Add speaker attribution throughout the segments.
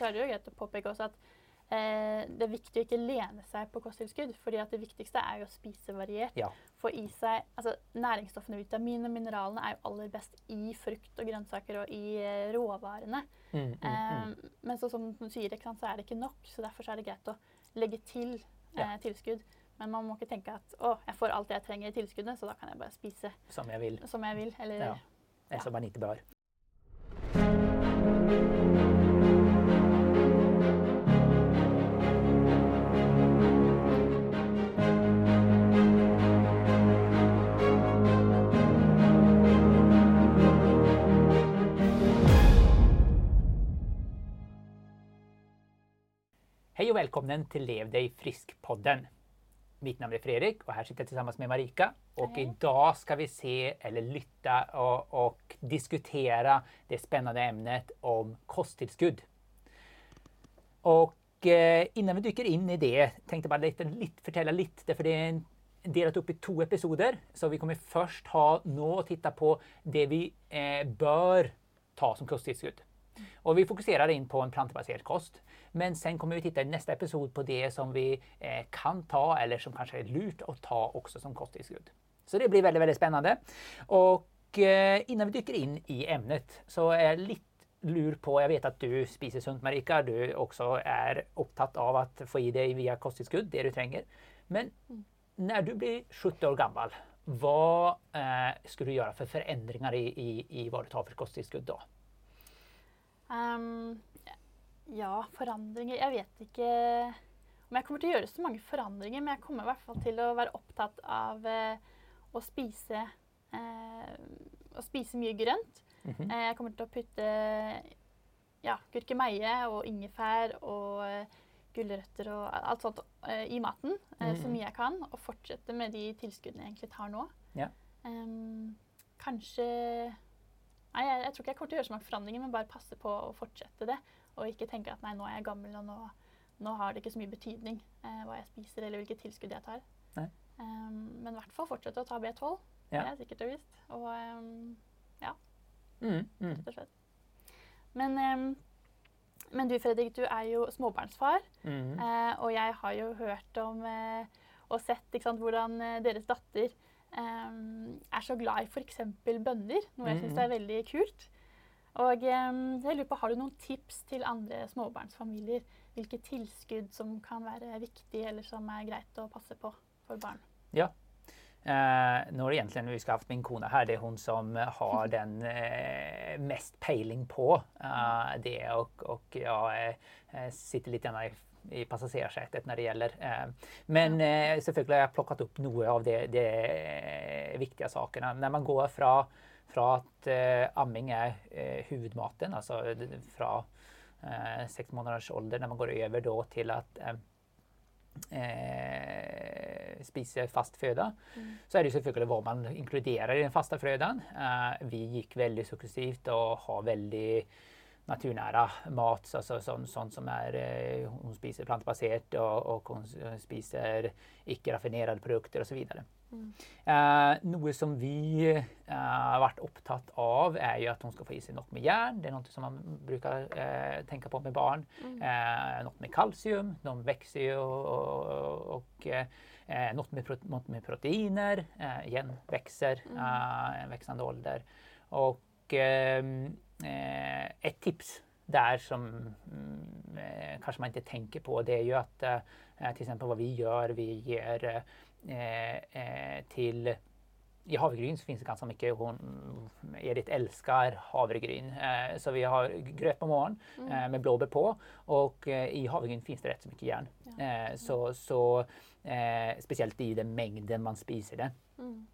Speaker 1: så er det jo greit å påpeke også at eh, det er viktig å ikke lene seg på kosttilskudd. fordi at det viktigste er jo å spise variert.
Speaker 2: Ja.
Speaker 1: Få i seg altså Næringsstoffene, vitamin og mineralene er jo aller best i frukt og grønnsaker og i eh, råvarene.
Speaker 2: Mm, mm.
Speaker 1: Eh, men så som du sier, sant, så er det ikke nok. Så derfor så er det greit å legge til eh, tilskudd. Men man må ikke tenke at å, jeg får alt jeg trenger i tilskuddet, så da kan jeg bare spise
Speaker 2: Som jag vill.
Speaker 1: som jeg vil. Eller
Speaker 2: Ja.
Speaker 1: Ja.
Speaker 2: Som man inte bör. Hej och välkommen till Lev dig frisk-podden. Mitt namn är Fredrik och här sitter jag tillsammans med Marika. Och
Speaker 1: Hej.
Speaker 2: idag ska vi se eller lytta och, och diskutera det spännande ämnet om kosttillskudd. Och eh, innan vi dyker in i det tänkte jag bara lite, lite, förtälla lite, för det är en, delat upp i två episoder. Så vi kommer först ha nå och titta på det vi eh, bör ta som kosttillskudd. Och vi fokuserar in på en plantbaserad kost. Men sen kommer vi titta i nästa episod på det som vi eh, kan ta eller som kanske är lurt att ta också som kosttillskott. Så det blir väldigt, väldigt spännande. Och eh, innan vi dyker in i ämnet så är jag lite lur på, jag vet att du spiser sunt Marika, du också är upptatt av att få i dig via kosttillskott det du tränger. Men när du blir 70 år gammal, vad eh, ska du göra för förändringar i, i, i vad du tar för kosttillskott då?
Speaker 1: Um, ja, forandringer Jeg vet ikke om jeg kommer til å gjøre så mange forandringer, men jeg kommer i hvert fall til å være opptatt av eh, å spise eh, å spise mye grønt.
Speaker 2: Mhm.
Speaker 1: Eh, jeg kommer til å putte ja, gurkemeie og ingefær og eh, gulrøtter og alt sånt eh, i maten eh, så
Speaker 2: Mhm.
Speaker 1: mye jeg kan. Og fortsette med de tilskuddene jeg egentlig tar nå.
Speaker 2: Ja.
Speaker 1: Ehm, kanskje Nei, jeg, jeg tror ikke jeg kommer til å gjøre så mange forandringer, men bare passe på å fortsette det. Og ikke tenke at nei, nå er jeg gammel, og nå, nå har det ikke så mye betydning eh, hva jeg spiser eller hvilke tilskudd jeg tar. Ehm, men i hvert fall fortsette å ta B12.
Speaker 2: Ja.
Speaker 1: Det er sikkert og visst. Og ehm,
Speaker 2: Mm, mm.
Speaker 1: rett og slett. Men, ehm, men du Fredrik, du er jo småbarnsfar.
Speaker 2: Mm.
Speaker 1: Eh, og jeg har jo hørt om eh, og sett sant, hvordan eh, deres datter er så glad i f.eks. bønner, noe jeg syns
Speaker 2: Mhm.
Speaker 1: er veldig kult. Og eh, jeg lurer på, Har du noen tips til andre småbarnsfamilier? Hvilke tilskudd som kan være viktige, eller som er greit å passe på for barn?
Speaker 2: Eh, nu har egentligen vi ska haft min kona här, det är hon som har den eh, mest pejling på eh, det och, och jag eh, eh, sitter lite grann i, i passagerarsätet när det gäller. Eh, men eh, selvfølgelig har jag plockat upp några av de, de eh, viktiga sakerna. När man går från, från att eh, amming är eh, huvudmaten, d- från eh, sex månaders ålder, när man går över då till att eh, eh, spise fast föda så är det selvfølgelig vad man inkluderar i den fasta födan. Eh, vi gick väldigt successivt och har väldigt naturnära mat, alltså sånt, sånt som är, eh, hon spiser plantbaserat och, och hon spiser icke raffinerade produkter och så vidare.
Speaker 1: Mm.
Speaker 2: Eh, noe som vi eh, har vært opptatt av, er jo at hun skal få i seg nok med jern. Det er noe som man bruker eh, tenke på med barn. Eh, noe med kalsium. De vokser jo og, og eh, noe med, pro noe med proteiner. Eh, igjen vokser eh, en voksende alder. Og eh, eh, et tips der som mm, eh, kanskje man ikke tenker på, det er jo at eh, till exempel vad vi gör, vi ger eh, eh, till i havregryn så finns det ganska mycket. Hon, Edith älskar havregryn. Eh, så vi har gröt på morgonen eh, med blåbär på. Och eh, i havregryn finns det rätt så mycket järn.
Speaker 1: Ja.
Speaker 2: Eh, så, så, eh, speciellt i den mängden man spiser det.
Speaker 1: Mm.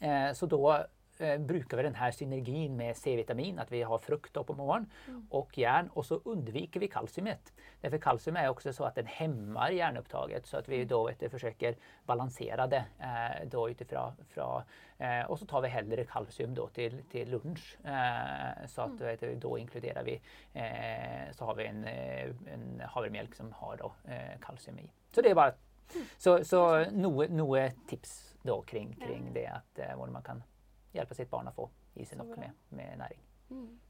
Speaker 2: Eh, så då eh, brukar vi den här synergin med C-vitamin, att vi har frukt på morgonen
Speaker 1: Mm.
Speaker 2: och järn och så undviker vi kalciumet. Därför kalcium är också så att den hämmar järnupptaget så att vi då vet försöker balansera det eh, då utifrån. Från, eh, och så tar vi hellre kalcium då till, till lunch. Eh, så att vet du, då inkluderar vi, eh, så har vi en, eh, en havremjölk som har då, kalcium i. Så det är bara så, så noe, noe tips då kring, kring det att eh, man kan hjälpa sitt barn att få i sig något med, med näring.
Speaker 1: Mm.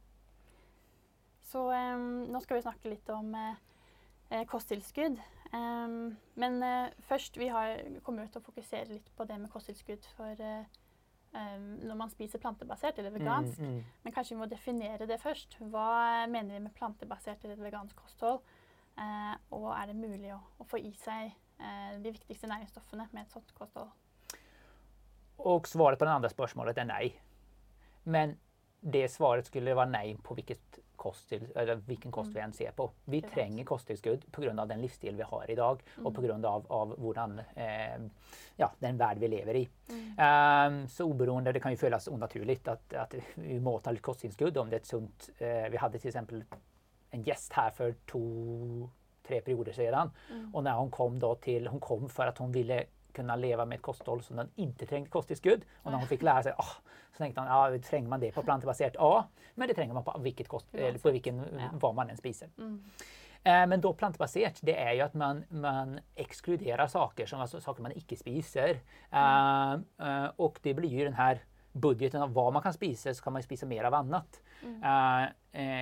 Speaker 1: så um, nå skal vi snakke litt om uh, kosttilskudd. Um, men uh, først, vi har, kommer til å fokusere litt på det med kosttilskudd for uh, um, når man spiser plantebasert eller vegansk.
Speaker 2: Mm, mm.
Speaker 1: Men kanskje vi må definere det først. Hva mener vi med plantebasert eller vegansk kosthold? og er det mulig å, å få i seg de viktigste næringsstoffene med et sånt kosthold?
Speaker 2: Och svaret på det andra spörsmålet är nej. Men det svaret skulle vara nej på vilket kost, eller vilken kost mm. vi än ser på. Vi det tränger kosttillskudd på grund av den livsstil vi har idag mm. och på grund av, av våran, eh, ja, den värld vi lever i. Mm. Um, så oberoende, det kan ju fölas onaturligt att, att vi matar kosttillskudd om det är ett sunt. Eh, vi hade till exempel en gäst här för två, tre perioder sedan mm. och när hon kom då till, hon kom för att hon ville kunna leva med ett kosthåll som den inte trängde kosttillskudd. Och när hon fick lära sig, oh, så tänkte hon, ja, tränger man det på plantbaserat? Ja, men det tränger man på, vilket kost, eller på vilken, ja. vad man än spiser. Mm. Eh, men då plantbaserat, det är ju att man, man exkluderar saker, som alltså saker man icke spiser. Mm. Uh, uh, och det blir ju den här budgeten av vad man kan spisa, så kan man spisa mer av annat. Mm.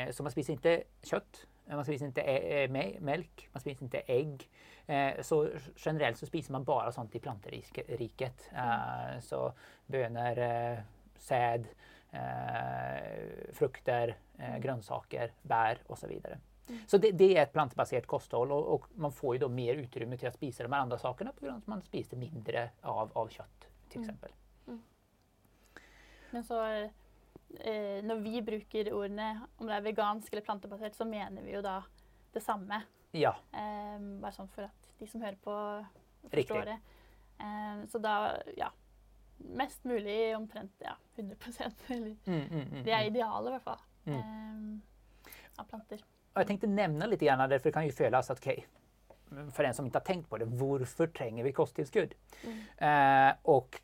Speaker 2: Uh, så man spiser inte kött, man spiser inte mjölk, man spiser inte ägg. Eh, så generellt så spiser man bara sånt i planteriket. Mm. Eh, så bönor, eh, säd, frukter, mm. grönsaker, bär och så vidare. Mm. Så det, det, är ett plantbaserat kosthåll och, och, man får ju då mer utrymme till att spisa de här andra sakerna på grund av att man spiser mindre av, av kött till mm. exempel. Mm.
Speaker 1: Men så eh, när vi brukar orden om det är vegansk eller plantbaserat så menar vi ju då detsamma.
Speaker 2: Ja.
Speaker 1: Eh, bara sånn for at de som hører på, forstår Riktig. det. Eh, så da, ja Mest mulig omtrent ja, 100 eller, mm, mm, mm, Det er mm. idealet, i hvert fall. Eh, av planter.
Speaker 2: Jag tänkte nämna lite grann, för det kan ju fölas att okej, okay, för den som inte har tänkt på det, varför tränger vi kosttillskudd? Mm. Eh, och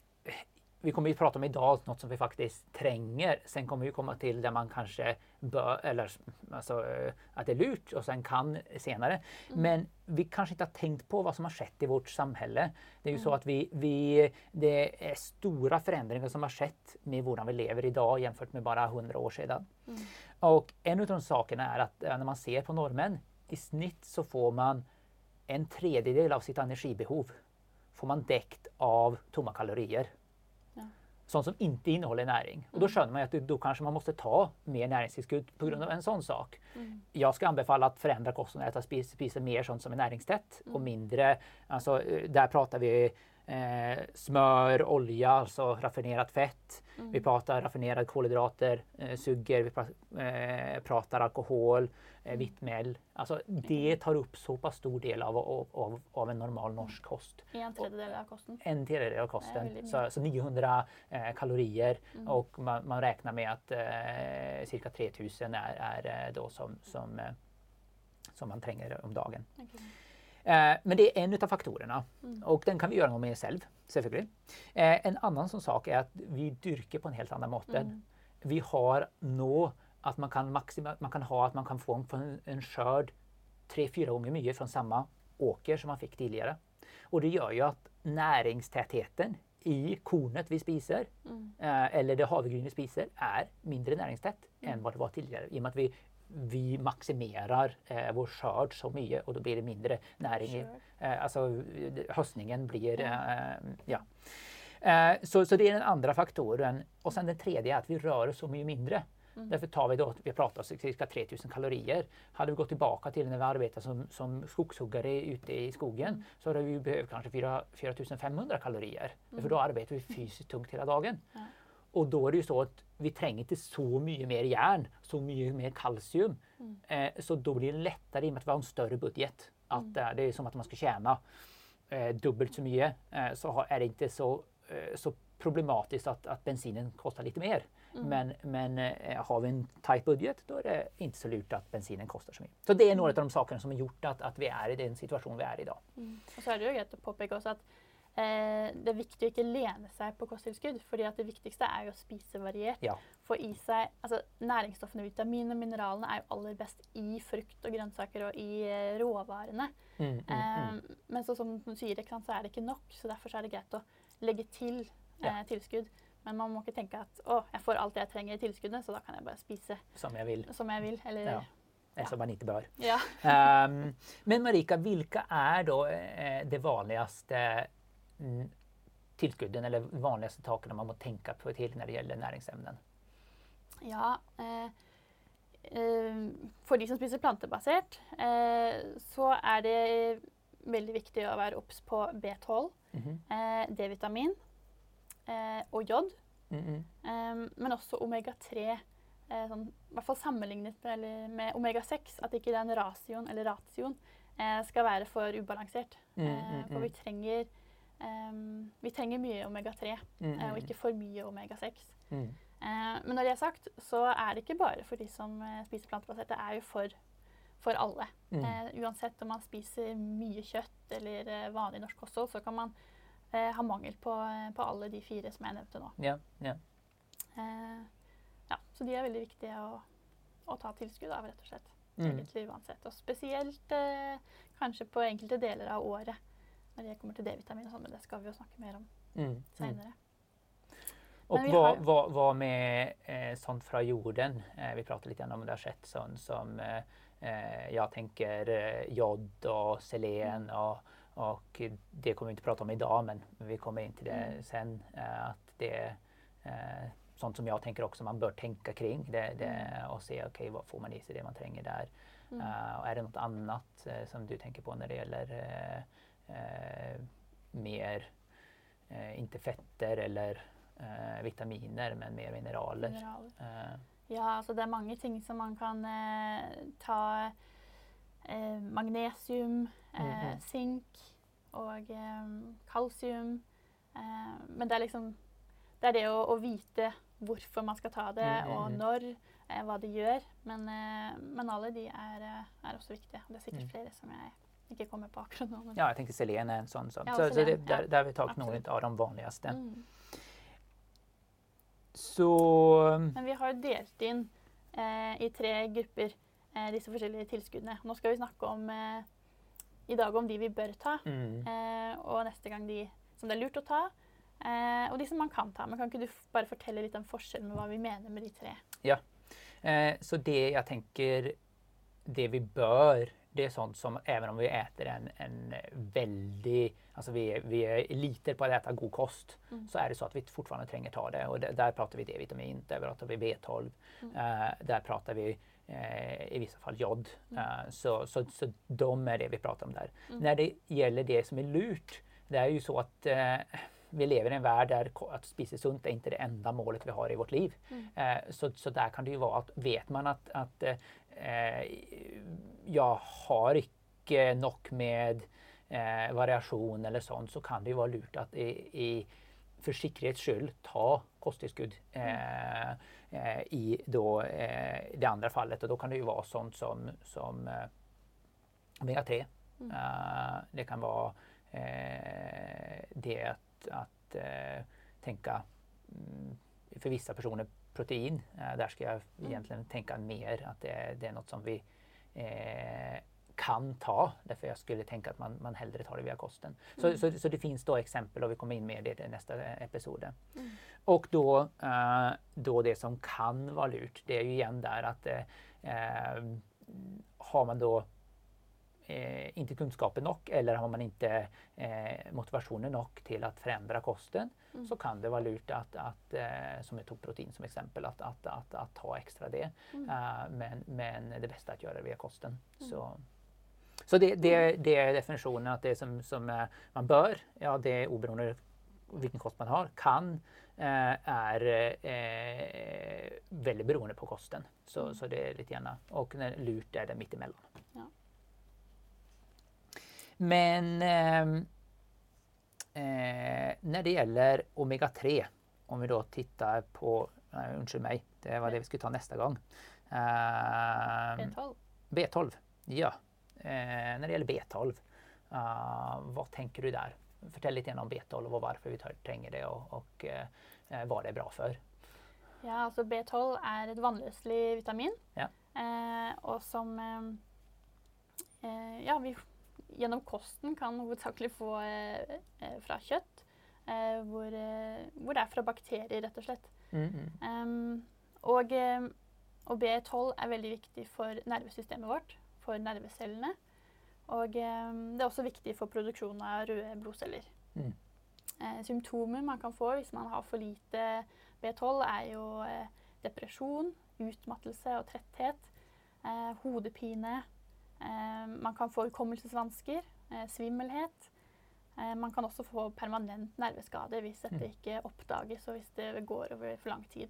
Speaker 2: vi kommer ju prata om idag något som vi faktiskt tränger. Sen kommer vi komma till där man kanske bör, eller alltså eh, att det är lurt och sen kan senare. Mm. Men vi kanske inte har tänkt på vad som har skett i vårt samhälle. Det är ju mm. så att vi, vi, det är stora förändringar som har skett med hur vi lever idag jämfört med bara hundra år sedan. Mm. Och en av de sakerna är att eh, när man ser på normen, i snitt så får man en tredjedel av sitt energibehov får man täckt av tomma kalorier sånt som inte innehåller näring. Och då mm. skönjer man att då kanske man måste ta mer näringstillskott på grund av en sån sak. Mm. Jag ska anbefalla att förändra kosten och äta spisa, spisa mer sånt som är näringstätt mm. och mindre, alltså eh, där pratar vi eh, smör, olja, alltså raffinerat fett. Mm. Vi pratar raffinerade kolhydrater, eh, suger, vi pratar, eh, pratar alkohol, eh, mm. vitt mjöl. Alltså det tar upp så pass stor del av, av, av en normal norsk kost.
Speaker 1: En tredjedel av kosten?
Speaker 2: En tredjedel av kosten. Så, så 900 eh, kalorier mm. och man, man, räknar med att eh, cirka 3000 är, är eh, då som, som, som man tränger om dagen. Okay. Eh, men det är en av faktorerna mm. och den kan vi göra något med själv. Eh, en annan sån sak är att vi dyrker på en helt annan måte. Mm. Vi har nu att man kan, maxima, man kan ha att man kan få en, en skörd tre, fyra gånger mycket från samma åker som man fick tidigare. Och det gör ju att näringstätheten i kornet vi spiser mm. eh, eller det havregryn vi spiser är mindre näringstätt mm. än vad det var tidigare. I och med att vi vi maximerar eh, vår skörd så mycket och då blir det mindre näring. Sure. Eh, alltså höstningen blir, eh, ja. Eh, så, så det är den andra faktoren. Och sen den tredje är att vi rör oss så mycket mindre. Mm. Därför tar vi då, vi pratar om cirka 3000 kalorier. Hade vi gått tillbaka till när vi arbetade som, som skogshuggare ute i skogen mm. så hade vi behövt kanske 4, 4500 kalorier. Mm. För då arbetar vi fysiskt tungt hela dagen. Och då är det ju så att vi tränger inte så mycket mer järn, så mycket mer kalcium. Mm. Eh, så då blir det lättare i och med att vi har en större budget. Att mm. eh, det är som att man ska tjäna eh, dubbelt så mycket eh, så är det inte så, eh, så problematiskt att, att bensinen kostar lite mer. Mm. Men, men eh, har vi en tight budget då är det inte så lurt att bensinen kostar så mycket. Så det är några mm. av de sakerna som har gjort att, att vi är i den situation vi är idag.
Speaker 1: Mm. Och så är det ju greit att påpeka också att Eh, det er viktig å ikke lene seg på kosttilskudd, fordi det viktigste er å spise variert. Ja. Få i seg altså Næringsstoffene, vitamin og mineralene er jo aller best i frukt og grønnsaker og i eh, råvarene. Mm, mm. Eh, men så, som du sier, så er det ikke nok, så derfor er det greit å legge til eh, tilskudd. Men man må ikke tenke at å, jeg får alt jeg trenger i tilskuddet, så da kan jeg bare spise
Speaker 2: som jeg vil.
Speaker 1: Som jeg vil eller,
Speaker 2: ja. ja. som man inte bör.
Speaker 1: Ja.
Speaker 2: um, men Marika, vilka är då eh, de vanligaste tillskudden eller vanligaste sakerna man måste tänka på till när det gäller näringsämnen?
Speaker 1: Ja, eh, eh, for de som spiser plantebasert, eh, så er det veldig viktig å være obs på B12,
Speaker 2: Mm -hmm.
Speaker 1: D-vitamin og jod.
Speaker 2: Mm -hmm.
Speaker 1: men også omega-3. Sånn, I hvert fall sammenlignet med, med omega-6. At ikke den ratioen, eller ratioen skal være for ubalansert.
Speaker 2: Mm,
Speaker 1: for vi trenger, um, vi trenger mye omega-3, og ikke for mye omega-6.
Speaker 2: Mm.
Speaker 1: men når det er sagt, så er det ikke bare for de som spiser plantebasert. Det er jo for, for alle.
Speaker 2: Mm.
Speaker 1: uansett om man spiser mye kjøtt eller vanlig norsk kosthold, så kan man ha mangel på, på, alle de fire som jeg nevnte nå.
Speaker 2: Ja, ja.
Speaker 1: ja så de er veldig viktige å, å ta tilskudd av, rett og slett.
Speaker 2: Mm.
Speaker 1: Egentlig uansett. Og spesielt eh, kanskje på enkelte deler av året når det kommer til D-vitamin og sånn, men det skal vi jo snakke mer om
Speaker 2: Mm.
Speaker 1: seinere.
Speaker 2: Och
Speaker 1: vi
Speaker 2: vad, vad, vad med eh, sånt från jorden? Eh, vi pratade lite grann om det har skett sånt som eh, eh, jag tänker eh, jod och selen och, och det kommer vi inte prata om idag men vi kommer in till det
Speaker 1: Mm.
Speaker 2: sen. Eh, att det är sånt som jag tänker också man bör tänka kring det, det, och se okej vad får man i sig det man tränger där.
Speaker 1: Mm.
Speaker 2: Och är det något annat som du tänker på när det gäller mer, eh, inte fetter eller eh, vitaminer men mer mineraler? Eh,
Speaker 1: Ja, altså det er mange ting som man kan eh, ta. Eh, magnesium, eh,
Speaker 2: Mhm.
Speaker 1: sink og eh, kalsium. Eh, men det er liksom Det er det å, å vite hvorfor man skal ta det,
Speaker 2: Mm, mm,
Speaker 1: og
Speaker 2: mm.
Speaker 1: når, eh, hva det gjør. Men, eh, men alle de er, eh, er også viktige. Det er sikkert
Speaker 2: Mm.
Speaker 1: flere som jeg ikke kommer på akkurat nå. Men,
Speaker 2: ja, jag tänkte selen är en sån. sån.
Speaker 1: Ja,
Speaker 2: så, så det, där,
Speaker 1: ja.
Speaker 2: där har vi tagit några av de vanligaste.
Speaker 1: Mm.
Speaker 2: Så
Speaker 1: Men vi har delt inn eh, i tre grupper eh, disse forskjellige tilskuddene. Nå skal vi snakke om eh, i dag om de vi bør ta,
Speaker 2: mm,
Speaker 1: eh, og neste gang de som det er lurt å ta. Eh, og de som man kan ta. Men kan ikke du bare fortelle litt om forskjellen med hva vi mener med de tre?
Speaker 2: eh, så det jag tänker, det vi bör, det är sånt som även om vi äter en, en väldigt, alltså vi vi är eliter på att äta god kost,
Speaker 1: Mm.
Speaker 2: så är det så att vi fortfarande tränger ta det. Och där, där pratar vi D-vitamin, där pratar vi B12,
Speaker 1: Mm.
Speaker 2: eh, där pratar vi eh, i vissa fall jod.
Speaker 1: Mm.
Speaker 2: Eh, så, så, så de är det vi pratar om där.
Speaker 1: Mm.
Speaker 2: När det gäller det som är lurt, det är ju så att eh, vi lever i en värld där att spisa sunt är inte det enda målet vi har i vårt liv.
Speaker 1: Mm.
Speaker 2: Eh, så, så där kan det ju vara att vet man att, att eh, jag har icke nog med eh, variation eller sånt så kan det ju vara lurt att i, i för säkerhets skull ta kosttillskudd eh, eh, i då, eh, det andra fallet och då kan det ju vara sånt som, som eh, omega-3.
Speaker 1: Mm.
Speaker 2: Eh, det kan vara eh, det att, att tänka mm, för vissa personer protein. Där ska jag
Speaker 1: Mm.
Speaker 2: egentligen tänka mer att det, det är något som vi eh, kan ta. Därför jag skulle tänka att man, man hellre tar det via kosten. Så,
Speaker 1: Mm.
Speaker 2: så, så det finns då exempel och vi kommer in med det i nästa episod.
Speaker 1: Mm.
Speaker 2: Och då, eh, då det som kan vara lurt, det är ju igen där att eh, eh, har man då eh, inte kunskapen nog eller har man inte eh, motivationen nog till att förändra kosten
Speaker 1: Mm.
Speaker 2: så kan det vara lurt att, att eh, som tog protein som exempel, att, att, att, att ta extra det.
Speaker 1: Mm.
Speaker 2: Eh, men, men det bästa är att göra det via kosten.
Speaker 1: Mm.
Speaker 2: Så, så det, det, det är definitionen att det som, som eh, man bör, ja det är oberoende vilken kost man har, kan eh, är eh, väldigt beroende på kosten. Så,
Speaker 1: Mm.
Speaker 2: så det är lite grann, och när lurt är det mittemellan. Men ehm, eh, när det gäller omega-3, om vi då tittar på, nej, ursäkta mig, det var det vi skulle ta nästa gång. Ehm,
Speaker 1: B12.
Speaker 2: B12, ja. Eh, när det gäller B12, eh, vad tänker du där? Förtäll lite grann om B12 och varför vi tränger det och, och eh, eh, vad det är bra för.
Speaker 1: Ja, altså B12 er et vannløselig vitamin.
Speaker 2: Ja.
Speaker 1: Eh, og som eh, eh, ja, vi gjennom kosten kan hovedsakelig få eh, eh, fra kjøtt. Eh, hvor, hvor det er fra bakterier, rett og slett.
Speaker 2: Mm, mm.
Speaker 1: Ehm, og Og B12 er veldig viktig for nervesystemet vårt, for nervecellene. Og eh, det er også viktig for produksjonen av røde blodceller.
Speaker 2: Mm.
Speaker 1: Eh, symptomer man kan få hvis man har for lite B12, er jo eh, depresjon, utmattelse og tretthet, eh, hodepine. Eh, man kan få hukommelsesvansker, eh, svimmelhet. Eh, man kan også få permanent nerveskade hvis dette
Speaker 2: Mm.
Speaker 1: ikke oppdages og hvis det går over for lang tid.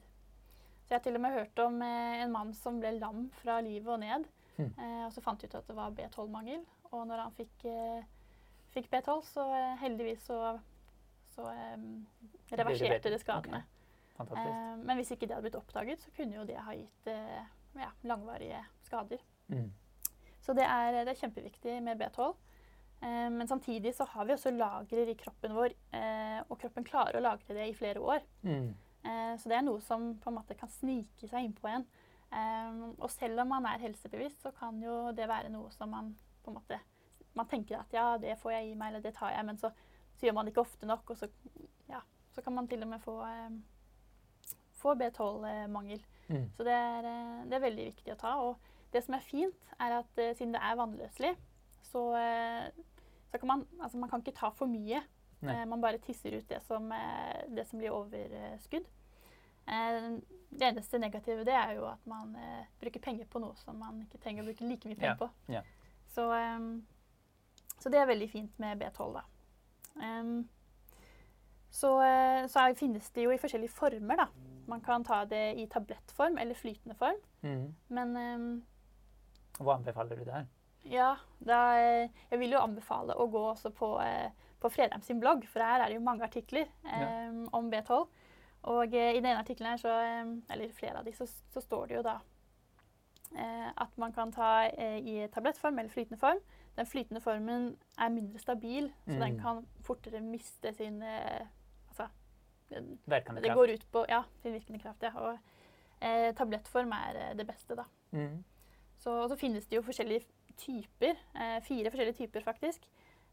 Speaker 1: Så jeg har til og med hørt om en mann som ble lam fra livet og ned.
Speaker 2: Mm.
Speaker 1: Eh, og så fant de ut at det var B12-mangel. Og når han fikk, fikk B12, så heldigvis så, så
Speaker 2: det
Speaker 1: reverserte det skadene. Eh, men hvis ikke det hadde blitt oppdaget, så kunne jo det ha gitt ja, langvarige skader.
Speaker 2: Mm.
Speaker 1: Så det er, det er kjempeviktig med B12. Eh, men samtidig så har vi også lagrer i kroppen vår, eh, og kroppen klarer å lagre det i flere år.
Speaker 2: Mm.
Speaker 1: Eh, så det er noe som på en måte kan snike seg innpå en. Eh, og selv om man er helsebevisst, så kan jo det være noe som man på en måte Man tenker at ja, det får jeg i meg, eller det tar jeg, men så, så gjør man det ikke ofte nok, og så, ja, så kan man til og med få, eh, få B12-mangel.
Speaker 2: Mm.
Speaker 1: Så det er, eh, det er veldig viktig å ta. Og det som er fint, er at eh, siden det er vannløselig, så, eh, så kan man Altså, man kan ikke ta for mye.
Speaker 2: Nei.
Speaker 1: Eh, Man bare tisser ut det som, eh, det som blir overskudd. Eh, Det eneste negative det er jo at man eh, bruker penger på noe som man ikke trenger å bruke like mye penger
Speaker 2: Ja,
Speaker 1: på.
Speaker 2: ja.
Speaker 1: Så, eh, så det er veldig fint med B12, da. Em, så, eh, så finnes det jo i forskjellige former, da. Man kan ta det i tablettform eller flytende form.
Speaker 2: Mm.
Speaker 1: Men
Speaker 2: Hva anbefaler du der?
Speaker 1: ja, da, jeg vil jo anbefale å gå også på, eh, på Fredheim sin blogg, for her er det jo mange artikler
Speaker 2: Ja.
Speaker 1: em, om B12. Og eh, i den ene artikkelen her, så, em, eller flere av de, så, så står det jo da eh, at man kan ta eh, i tablettform eller flytende form. Den flytende formen er mindre stabil, så
Speaker 2: Mm.
Speaker 1: den kan fortere miste sin eh, Altså
Speaker 2: Verkende
Speaker 1: det
Speaker 2: kraft?
Speaker 1: går ut på ja, sin virkende kraft. Ja. Og tablettform er eh, det beste, da.
Speaker 2: Mm.
Speaker 1: Så, og så finnes det jo forskjellige typer. Eh, fire forskjellige typer, faktisk.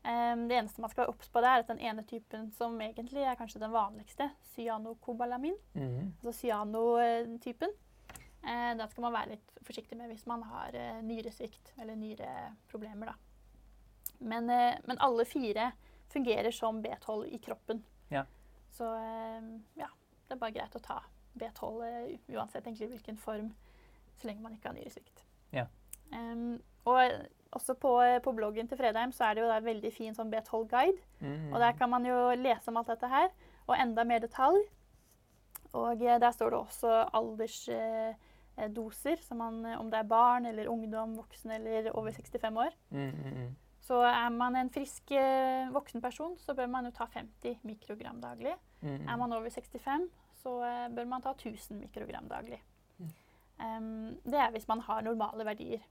Speaker 1: Eh, det eneste man skal være obs på, det er at den ene typen som egentlig er kanskje den vanligste, cyanokobalamin,
Speaker 2: Mm.
Speaker 1: altså cyanotypen, eh, den skal man være litt forsiktig med hvis man har eh, nyresvikt eller nyreproblemer. Da. Men, eh, men alle fire fungerer som B12 i kroppen.
Speaker 2: Ja.
Speaker 1: Så eh, ja, det er bare greit å ta B12 eh, uansett egentlig hvilken form, så lenge man ikke har nyresvikt.
Speaker 2: Ja.
Speaker 1: Em, og også på, på bloggen til Fredheim så er det jo da veldig fin sånn B12-guide.
Speaker 2: Mm.
Speaker 1: Og der kan man jo lese om alt dette her, og enda mer detalj. Og eh, der står det også aldersdoser, eh, man, eh, om det er barn eller ungdom, voksen eller over 65 år.
Speaker 2: Mm, mm, mm.
Speaker 1: Så er man en frisk eh, voksen person, så bør man jo ta 50 mikrogram daglig.
Speaker 2: Mm, mm.
Speaker 1: Er man over 65, så eh, bør man ta 1000 mikrogram daglig.
Speaker 2: Mm.
Speaker 1: Em, det er hvis man har normale verdier.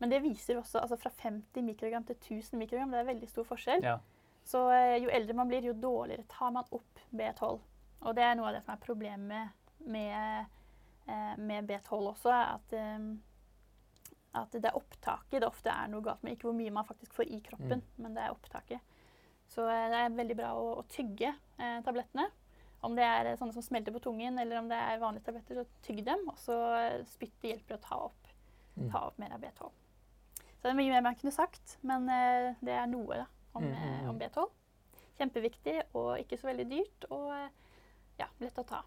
Speaker 1: Men det viser også altså fra 50 mikrogram til 1000 mikrogram. Det er veldig stor forskjell.
Speaker 2: Ja.
Speaker 1: Så eh, jo eldre man blir, jo dårligere tar man opp B12. Og det er noe av det som er problemet med, eh, med B12 også. At, eh, at det er opptaket det ofte er noe galt med. Ikke hvor mye man faktisk får i kroppen, men det er opptaket. Så eh, det er veldig bra å, å tygge eh, tablettene. Om det eh, sånne som smelter på tungen, eller om det er vanlige tabletter, så tygg dem. Og så eh, spytte hjelper å ta opp,
Speaker 2: Mm.
Speaker 1: ta opp mer av B12. Så det er mye mer man kunne sagt, men eh, det noe da, om,
Speaker 2: Mm, mm,
Speaker 1: eh,
Speaker 2: mm.
Speaker 1: om B12. Kjempeviktig og ikke så veldig dyrt, og eh, ja, lett å ta.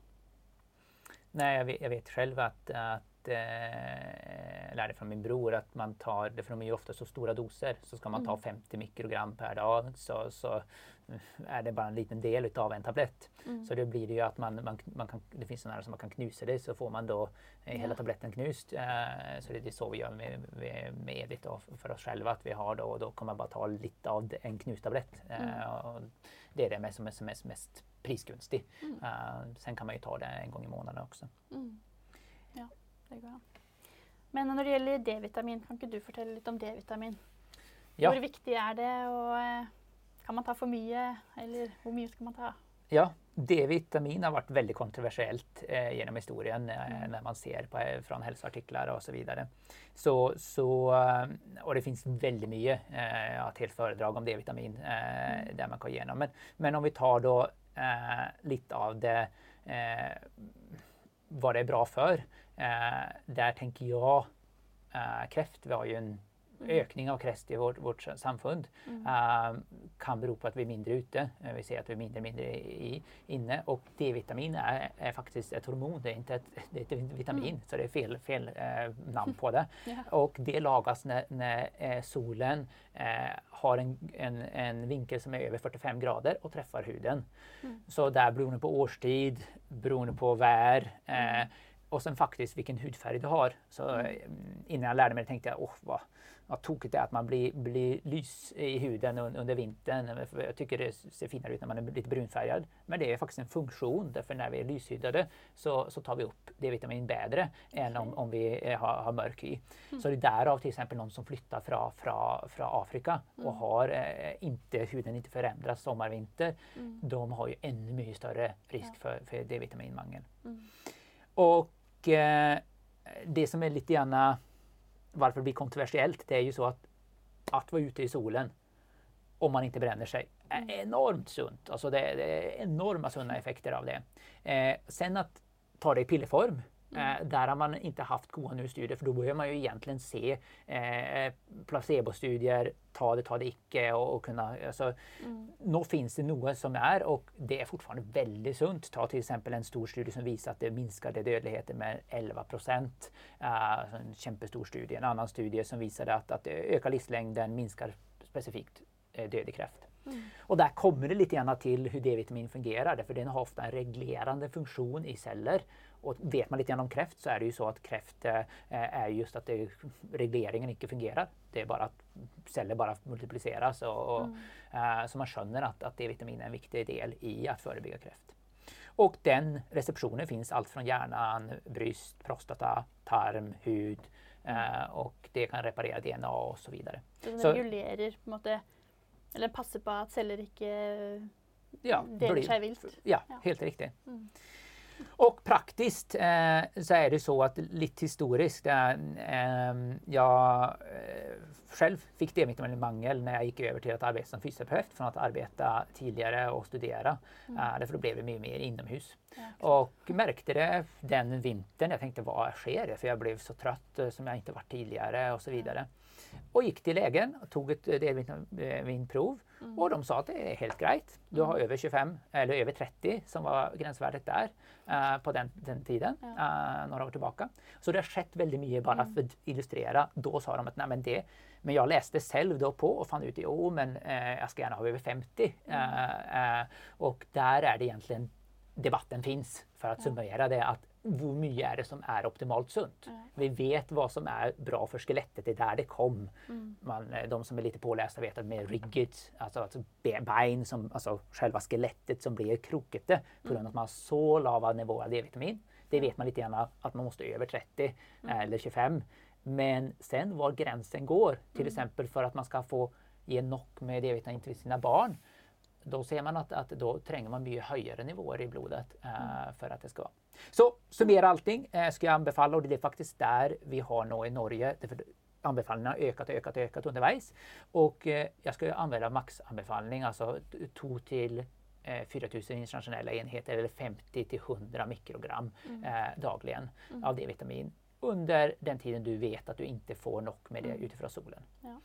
Speaker 2: Nej, jag vet, jag vet själv att, att eh, jag lärde från min bror att man tar, för de är ju ofta så stora doser, så ska man ta
Speaker 1: Mm.
Speaker 2: 50 mikrogram per dag så, så är det bara en liten del utav en tablett.
Speaker 1: Mm.
Speaker 2: Så då blir det ju att man, man, man kan, det finns sådana här som man kan knusa det så får man då eh, hela tabletten knust. Eh, så det är så vi gör med, med, med Edith då, för oss själva att vi har då och då kommer man bara ta lite av en knustablett. Eh,
Speaker 1: Mm.
Speaker 2: det är det som är som är mest prisgunstig.
Speaker 1: Mm.
Speaker 2: Eh, sen kan man ju ta det en gång i månaden också.
Speaker 1: Mm. An. Men når det gjelder D-vitamin, kan ikke du fortelle litt om D-vitamin?
Speaker 2: Ja.
Speaker 1: Hvor viktig er det, og eh, kan man ta for mye, eller hvor mye skal man ta?
Speaker 2: Ja, D-vitamin har varit väldigt kontroversiellt eh, genom historien eh,
Speaker 1: Mm.
Speaker 2: när man ser på, eh, från hälsoartiklar och så vidare. Så, så, eh, och det finns väldigt mycket eh, att helt föredrag om D-vitamin eh,
Speaker 1: Mm.
Speaker 2: där man går igenom. Men, men om vi tar då eh, lite av det vad det är bra för. Eh, där tänker jag, eh, kräft var ju en
Speaker 1: Mm.
Speaker 2: ökning av kräft i vårt, vårt samfund.
Speaker 1: Mm.
Speaker 2: Eh, kan bero på att vi är mindre ute. Eh, vi ser att vi är mindre mindre i, inne. Och D-vitamin är, är faktiskt ett hormon, det är inte ett, det är ett vitamin.
Speaker 1: Mm.
Speaker 2: Så det är fel, fel eh, namn på det.
Speaker 1: Ja.
Speaker 2: Och det lagas när, när solen har en, en, en vinkel som är över 45 grader och träffar huden.
Speaker 1: Mm.
Speaker 2: Så där beroende på årstid, beroende på vär
Speaker 1: Mm.
Speaker 2: Och sen faktiskt vilken hudfärg du har. Så
Speaker 1: Mm.
Speaker 2: eh, innan jag lärde mig det tänkte jag, åh vad, vad tokigt det är att man blir, blir lys i huden un, under vintern. Jag tycker det ser finare ut när man är lite brunfärgad. Men det är faktiskt en funktion, därför när vi är lyshyddade så, så tar vi upp D-vitamin bättre än om, om vi eh, har, har mörk hy.
Speaker 1: Mm.
Speaker 2: Så det är därav till exempel någon som flyttar från, från, från Afrika och
Speaker 1: Mm.
Speaker 2: har eh, inte, huden inte förändras sommar, vinter.
Speaker 1: Mm.
Speaker 2: De har ju ännu mycket större risk
Speaker 1: Ja.
Speaker 2: för, för D-vitaminmangel.
Speaker 1: Mm.
Speaker 2: Och eh, det som är lite grann varför det blir kontroversiellt, det är ju så att att vara ute i solen om man inte bränner sig är
Speaker 1: Mm.
Speaker 2: enormt sunt. Alltså det, är- det är enorma sunda effekter av det. Eh, sen att ta det i pillerform,
Speaker 1: Mm.
Speaker 2: eh, där har man inte haft goda nu studier för då börjar man ju egentligen se eh, placebostudier, ta det, ta det icke och, och kunna, alltså,
Speaker 1: Mm.
Speaker 2: nå finns det något som är och det är fortfarande väldigt sunt. Ta till exempel en stor studie som visar att det minskade dödligheten med 11 procent. Uh, en kämpestor studie. En annan studie som visade att, att ökar livslängden, minskar specifikt eh, dödlig kräft.
Speaker 1: Mm.
Speaker 2: Och där kommer det lite grann till hur D-vitamin fungerar, för den har ofta en reglerande funktion i celler. Och vet man lite grann om kräft så är det ju så att kräft eh, är just att det, regleringen inte fungerar. Det är bara att celler bara multipliceras och, och
Speaker 1: Mm.
Speaker 2: Eh, Så man skönner att, att D-vitamin är en viktig del i att förebygga kräft. Och den receptionen finns allt från hjärnan, bröst, prostata, tarm, hud eh, och det kan reparera DNA och så vidare.
Speaker 1: Så den
Speaker 2: Så-
Speaker 1: regulerer på måte Eller passer på at celler ikke
Speaker 2: Ja,
Speaker 1: deler
Speaker 2: blir-
Speaker 1: seg vilt.
Speaker 2: Ja,
Speaker 1: Ja.
Speaker 2: helt riktigt.
Speaker 1: Mm.
Speaker 2: Och praktiskt eh, så är det så att lite historiskt, eh, eh, jag eh, själv fick D-vitaminmangel när jag gick över till att arbeta som fysioterapeut från att arbeta tidigare och studera.
Speaker 1: Mm.
Speaker 2: Eh, därför blev det mycket mer inomhus.
Speaker 1: Ja.
Speaker 2: Och märkte det den vintern. Jag tänkte vad sker? För jag blev så trött eh, som jag inte varit tidigare och så vidare. Och gick till lägen och tog ett eh, D-vitaminprov
Speaker 1: Mm.
Speaker 2: och de sa att det är helt grejt. Du har
Speaker 1: Mm.
Speaker 2: över 25 eller över 30 som var gränsvärdet där eh, på den, den tiden,
Speaker 1: Ja.
Speaker 2: eh, några år tillbaka. Så det har skett väldigt mycket bara
Speaker 1: Mm.
Speaker 2: för att illustrera. Då sa de att nej men det men jag läste själv då på och fann ut att jo men eh, jag ska gärna ha över 50.
Speaker 1: Mm.
Speaker 2: Eh, eh, och där är det egentligen debatten finns för att
Speaker 1: Ja.
Speaker 2: summera det att hur mycket är det som är optimalt sunt?
Speaker 1: Ja.
Speaker 2: Vi vet vad som är bra för skelettet, det är där det kom.
Speaker 1: Mm.
Speaker 2: Man, eh, de som är lite pålästa vet att med rygget, alltså, alltså be- ben, som, alltså själva skelettet som blir krokete på grund av att man har så lava nivåer av D-vitamin. Det vet man lite grann att man måste över 30
Speaker 1: Mm.
Speaker 2: eller 25. Men sen var gränsen går, till
Speaker 1: Mm.
Speaker 2: exempel för att man ska få ge nog med D-vitamin till sina barn. Då ser man att, att då tränger man mycket högre nivåer i blodet eh, för att det ska vara. Så summera allting eh, ska jag anbefalla och det är faktiskt där vi har nå i Norge. Anbefallningarna har ökat och ökat och ökat underveis. Och eh, jag ska använda maxanbefallning, alltså 2 till eh, 4000 internationella enheter eller 50 till 100 mikrogram
Speaker 1: Mm.
Speaker 2: eh, dagligen
Speaker 1: Mm.
Speaker 2: av D-vitamin under den tiden du vet att du inte får nog med det
Speaker 1: Mm.
Speaker 2: utifrån solen.
Speaker 1: Ja.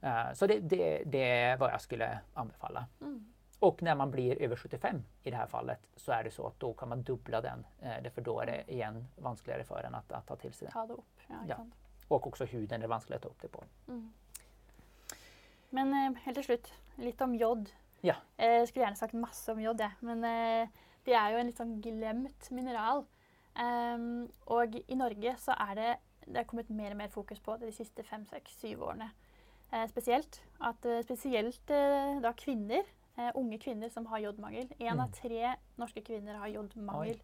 Speaker 2: Eh, så det, det, det är vad jag skulle anbefalla. Och när man blir över 75 i det här fallet så är det så att då kan man dubbla den. Eh, därför då är det igen vanskligare för en att, att ta till sig det.
Speaker 1: Ta det opp. Ja,
Speaker 2: Ja. Och också huden är vanskligare att ta upp det på.
Speaker 1: Mm. Men eh, helt til slutt, litt om jod.
Speaker 2: Ja.
Speaker 1: Eh, Jeg skulle gjerne sagt masse om jod. Men eh, det er jo en litt sånn glemt mineral. Ehm, og i Norge så er det det er kommet mer og mer fokus på det de siste fem, seks, syv årene. Eh, spesielt at eh, spesielt eh, da kvinner, eh, unge kvinner som har jodmangel. Én
Speaker 2: Mm.
Speaker 1: av tre norske kvinner har jodmangel.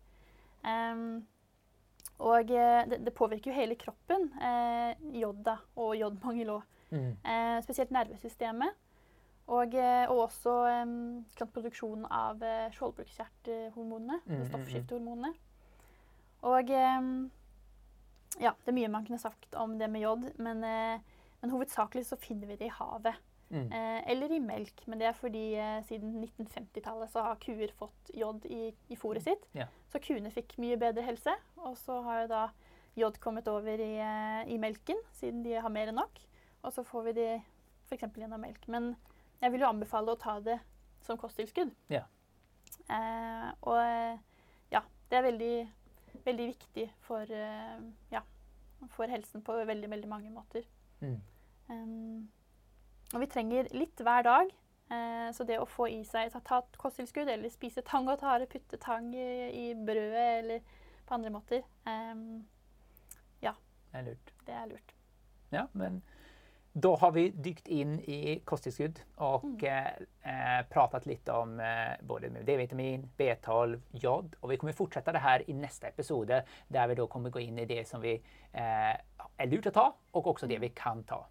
Speaker 1: Ehm, og eh, det, det påvirker jo hele kroppen, eh, jod da, og jodmangel òg. Eh, spesielt nervesystemet. Og, eh, og også eh, ikke sant, produksjonen av eh, skjoldbruskkjertelhormonene.
Speaker 2: Mm, mm, mm.
Speaker 1: Stoffskiftehormonene. Og eh, ja, det er mye man kunne sagt om det med jod, men, eh, men hovedsakelig så finner vi det i havet.
Speaker 2: Mm.
Speaker 1: Eh, eller i melk, men det er fordi eh, siden 1950-tallet så har kuer fått jod i, i fôret sitt.
Speaker 2: Ja.
Speaker 1: Så kuene fikk mye bedre helse. Og så har jo da jod kommet over i, eh, i melken, siden de har mer enn nok. Og så får vi de f.eks. gjennom melk. Men jeg vil jo anbefale å ta det som kosttilskudd.
Speaker 2: Ja.
Speaker 1: Eh, og eh, ja, det er veldig, veldig viktig for, eh, ja, for helsen på veldig, veldig mange måter.
Speaker 2: Mm.
Speaker 1: Um, og vi trenger litt hver dag. Eh, så det å få i seg ta, ta kosttilskudd eller spise tang og tare, putte tang i, i brødet eller på andre måter, em,
Speaker 2: Det är lurt.
Speaker 1: det er lurt.
Speaker 2: Ja, men då har vi dykt in i kosttillskudd och
Speaker 1: Mm.
Speaker 2: eh, eh, pratat lite om eh, både D-vitamin, B12, jod och vi kommer fortsätta det här i nästa episode där vi då kommer gå in i det som vi eh, är lurt att ta och också det vi kan ta.